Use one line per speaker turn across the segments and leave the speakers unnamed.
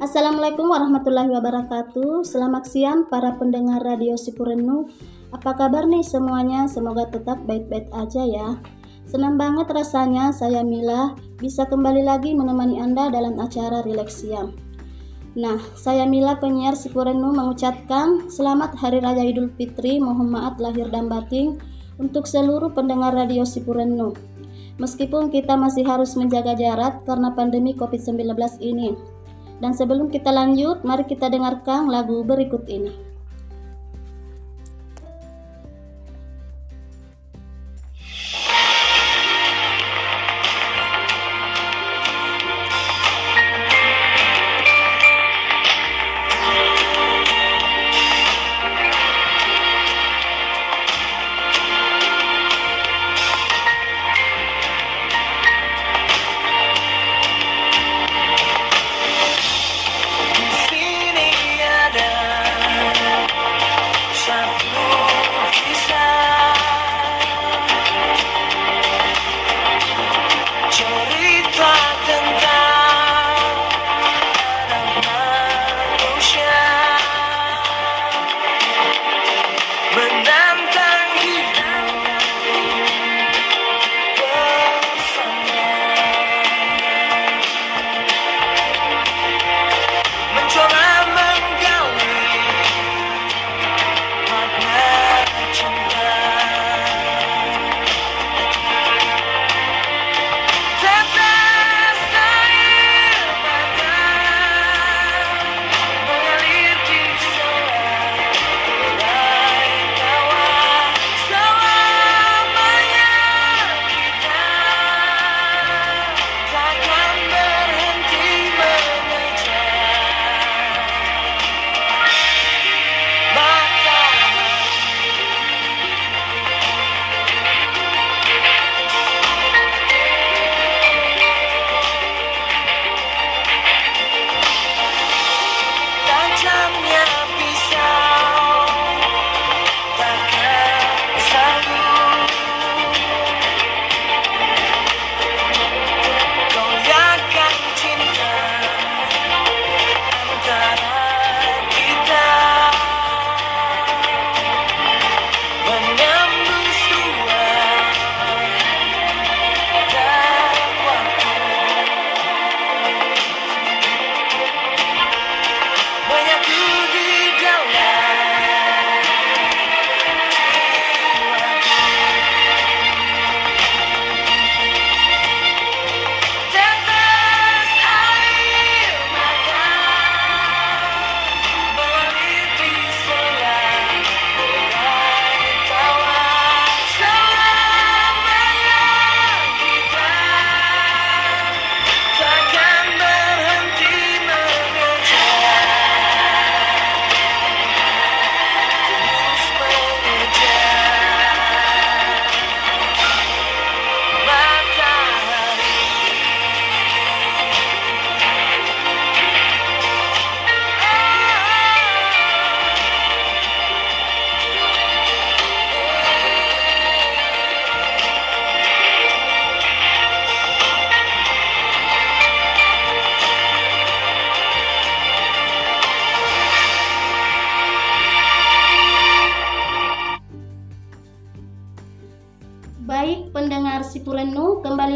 Assalamualaikum warahmatullahi wabarakatuh. Selamat siang para pendengar Radio Sipurenu. Apa kabar nih semuanya? Semoga tetap baik-baik aja ya. Senang banget rasanya saya Mila bisa kembali lagi menemani Anda dalam acara Relax Siang. Nah, saya Mila penyiar Sipurenu mengucapkan selamat Hari Raya Idul Fitri, mohon maaf lahir dan batin untuk seluruh pendengar Radio Sipurenu. Meskipun kita masih harus menjaga jarak karena pandemi COVID-19 ini. Dan sebelum kita lanjut, mari kita dengarkan lagu berikut ini.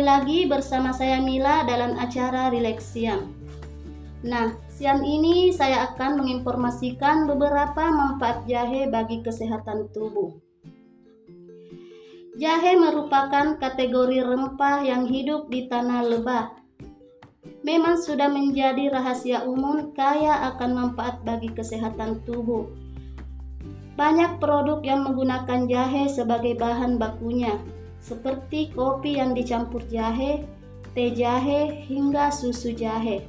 Lagi bersama saya Mila dalam acara Relax Siang. Nah, siang ini saya akan menginformasikan beberapa manfaat jahe bagi kesehatan tubuh. Jahe merupakan kategori rempah yang hidup di tanah lebah. Memang sudah menjadi rahasia umum kaya akan manfaat bagi kesehatan tubuh. Banyak produk yang menggunakan jahe sebagai bahan bakunya, seperti kopi yang dicampur jahe, teh jahe, hingga susu jahe.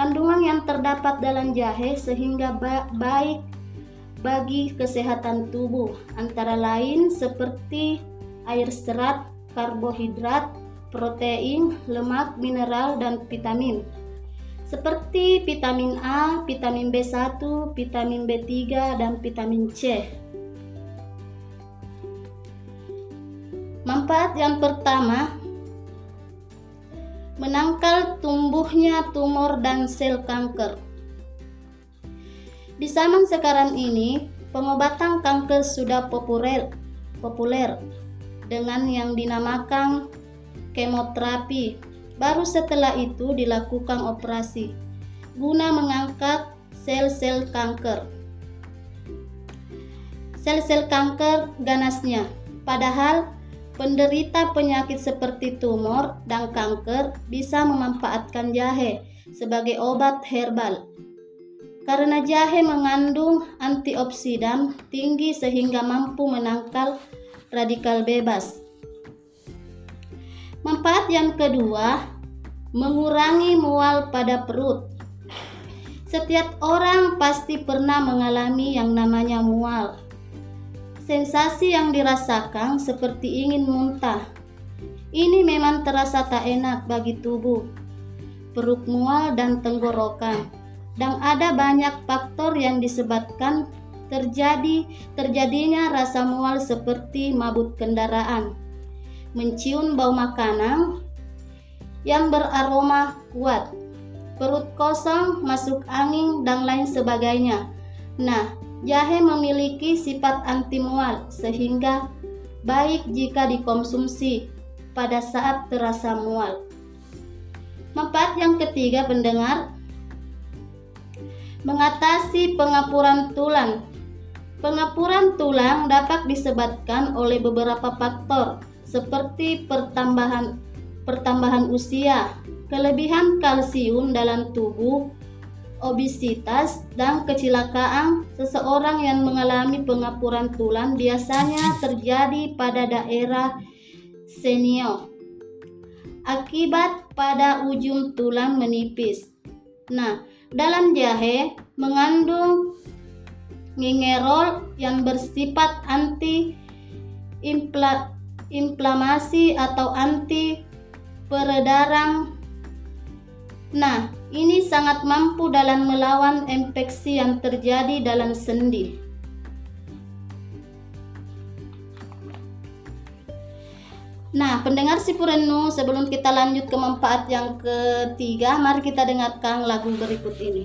Kandungan yang terdapat dalam jahe sehingga baik bagi kesehatan tubuh, antara lain seperti air serat, karbohidrat, protein, lemak, mineral, dan vitamin. Seperti vitamin A, vitamin B1, vitamin B3, dan vitamin C. Manfaat yang pertama,
menangkal tumbuhnya tumor dan sel kanker. Di zaman sekarang ini, pengobatan kanker sudah populer, populer dengan yang dinamakan kemoterapi. Baru setelah itu dilakukan operasi guna mengangkat sel-sel kanker. Sel-sel kanker ganasnya. Padahal penderita penyakit seperti tumor dan kanker bisa memanfaatkan jahe sebagai obat herbal karena jahe mengandung antioksidan tinggi sehingga mampu menangkal radikal bebas. Manfaat yang kedua, mengurangi mual pada perut. Setiap orang pasti pernah mengalami yang namanya mual. Sensasi yang dirasakan seperti ingin muntah. Ini memang terasa tak enak bagi tubuh. Perut mual dan tenggorokan dan ada banyak faktor yang disebabkan terjadi terjadinya rasa mual seperti mabuk kendaraan, mencium bau makanan yang beraroma kuat, perut kosong, masuk angin dan lain sebagainya. Nah, jahe memiliki sifat anti mual sehingga baik jika dikonsumsi pada saat terasa mual. Manfaat yang ketiga pendengar Mengatasi pengapuran tulang. Pengapuran tulang dapat disebabkan oleh beberapa faktor seperti pertambahan pertambahan usia, kelebihan kalsium dalam tubuh, obesitas, dan kecelakaan seseorang yang mengalami pengapuran tulang biasanya terjadi pada daerah senior akibat pada ujung tulang menipis. Nah, dalam jahe mengandung gingerol yang bersifat anti inflamasi atau anti peredaran. Nah, ini sangat mampu dalam melawan infeksi yang terjadi dalam sendi. Nah, pendengar si Purenu, sebelum kita lanjut ke manfaat yang ketiga, mari kita dengarkan lagu berikut ini.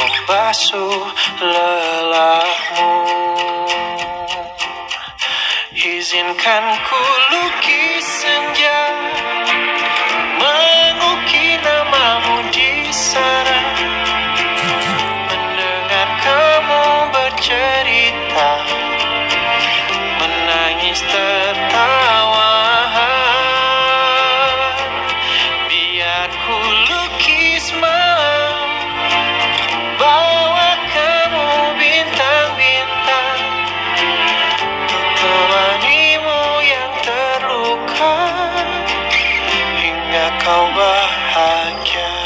Membasuh lelahmu. Izinkan ku lukis senja Hingga kau bahagia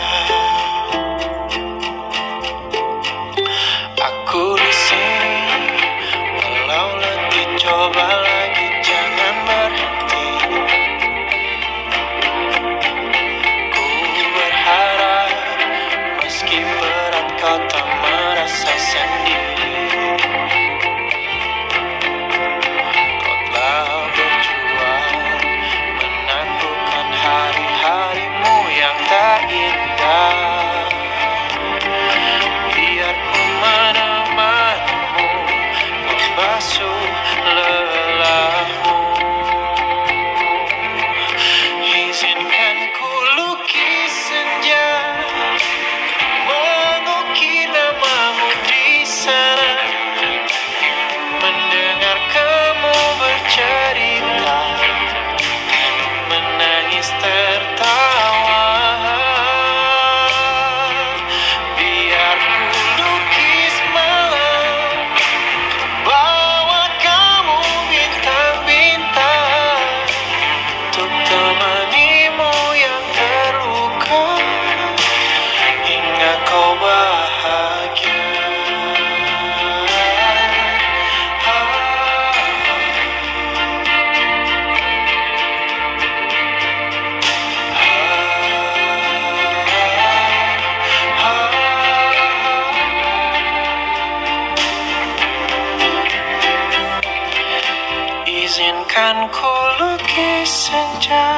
senja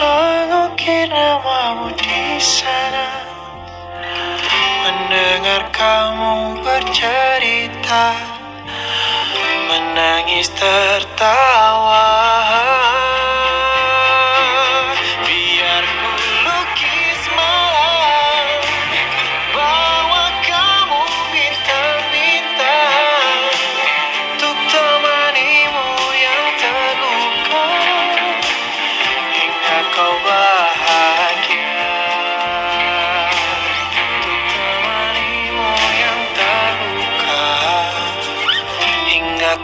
Mengukir namamu di sana Mendengar kamu bercerita Menangis tertawa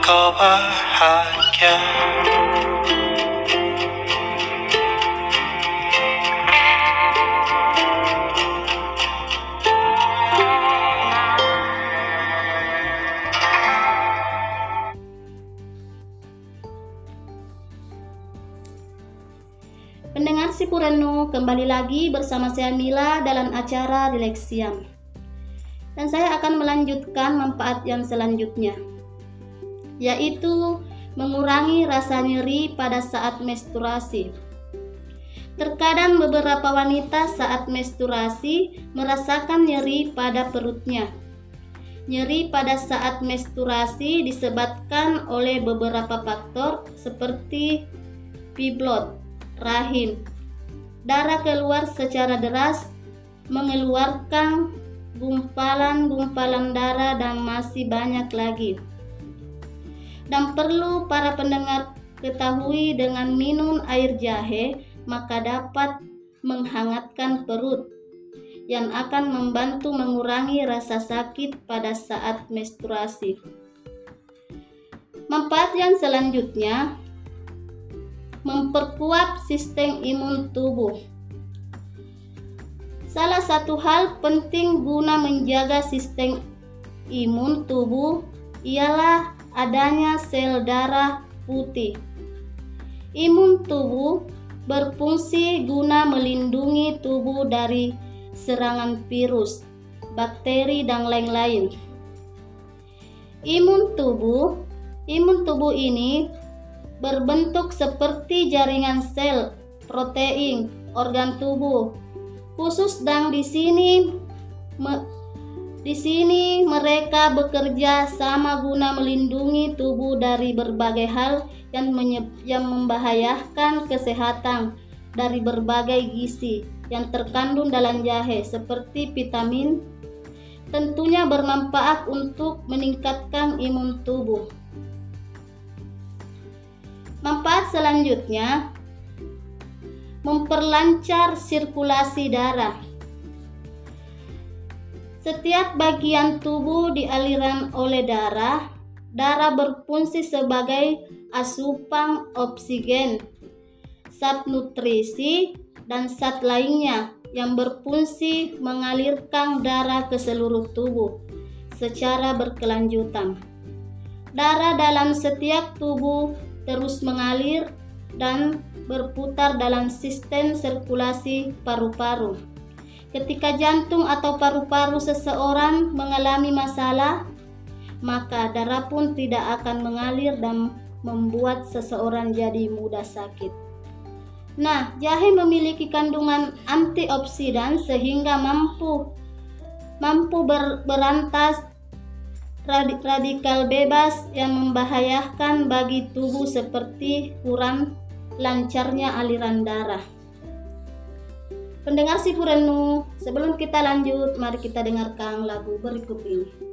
kau bahagia
Pendengar kembali lagi bersama saya Mila dalam acara Relaxian. Dan saya akan melanjutkan manfaat yang selanjutnya, yaitu mengurangi rasa nyeri pada saat menstruasi. Terkadang beberapa wanita saat menstruasi merasakan nyeri pada perutnya. Nyeri pada saat menstruasi disebabkan oleh beberapa faktor seperti piblot, rahim. Darah keluar secara deras, mengeluarkan gumpalan-gumpalan darah dan masih banyak lagi. Dan perlu para pendengar ketahui dengan minum air jahe maka dapat menghangatkan perut yang akan membantu mengurangi rasa sakit pada saat menstruasi. Manfaat yang selanjutnya memperkuat sistem imun tubuh. Salah satu hal penting guna menjaga sistem imun tubuh ialah adanya sel darah putih. Imun tubuh berfungsi guna melindungi tubuh dari serangan virus, bakteri, dan lain-lain. Imun tubuh, imun tubuh ini berbentuk seperti jaringan sel, protein, organ tubuh. Khusus dan di sini di sini mereka bekerja sama guna melindungi tubuh dari berbagai hal yang, yang membahayakan kesehatan dari berbagai gizi yang terkandung dalam jahe seperti vitamin tentunya bermanfaat untuk meningkatkan imun tubuh. Manfaat selanjutnya memperlancar sirkulasi darah. Setiap bagian tubuh dialiran oleh darah. Darah berfungsi sebagai asupan oksigen, zat nutrisi, dan zat lainnya yang berfungsi mengalirkan darah ke seluruh tubuh secara berkelanjutan. Darah dalam setiap tubuh terus mengalir dan berputar dalam sistem sirkulasi paru-paru. Ketika jantung atau paru-paru seseorang mengalami masalah, maka darah pun tidak akan mengalir dan membuat seseorang jadi mudah sakit. Nah, jahe memiliki kandungan antioksidan sehingga mampu mampu ber, berantas radik- radikal bebas yang membahayakan bagi tubuh seperti kurang lancarnya aliran darah. Pendengar si Purenu, sebelum kita lanjut, mari kita dengarkan lagu berikut ini.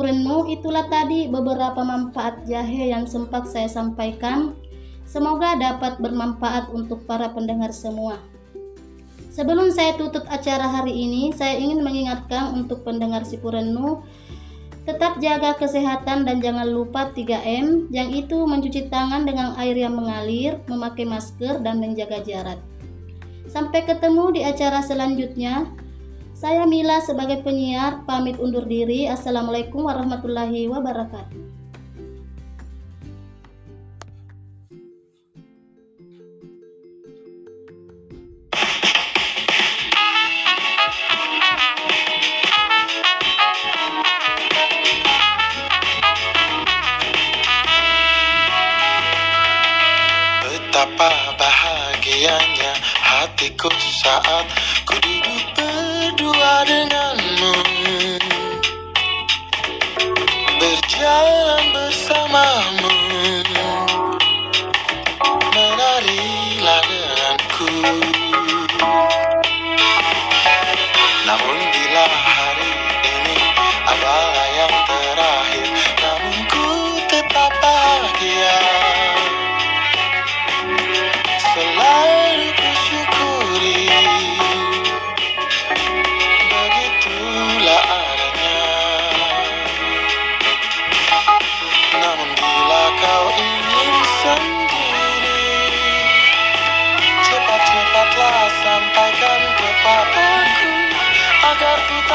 Purenu itulah tadi beberapa manfaat jahe yang sempat saya sampaikan. Semoga dapat bermanfaat untuk para pendengar semua. Sebelum saya tutup acara hari ini, saya ingin mengingatkan untuk pendengar Sipurenu tetap jaga kesehatan dan jangan lupa 3M, yang itu mencuci tangan dengan air yang mengalir, memakai masker, dan menjaga jarak. Sampai ketemu di acara selanjutnya. Saya Mila sebagai penyiar pamit undur diri. Assalamualaikum warahmatullahi wabarakatuh.
Betapa bahagianya hatiku saat ku duduk do I deny?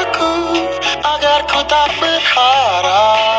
aku agar ku tak berharap.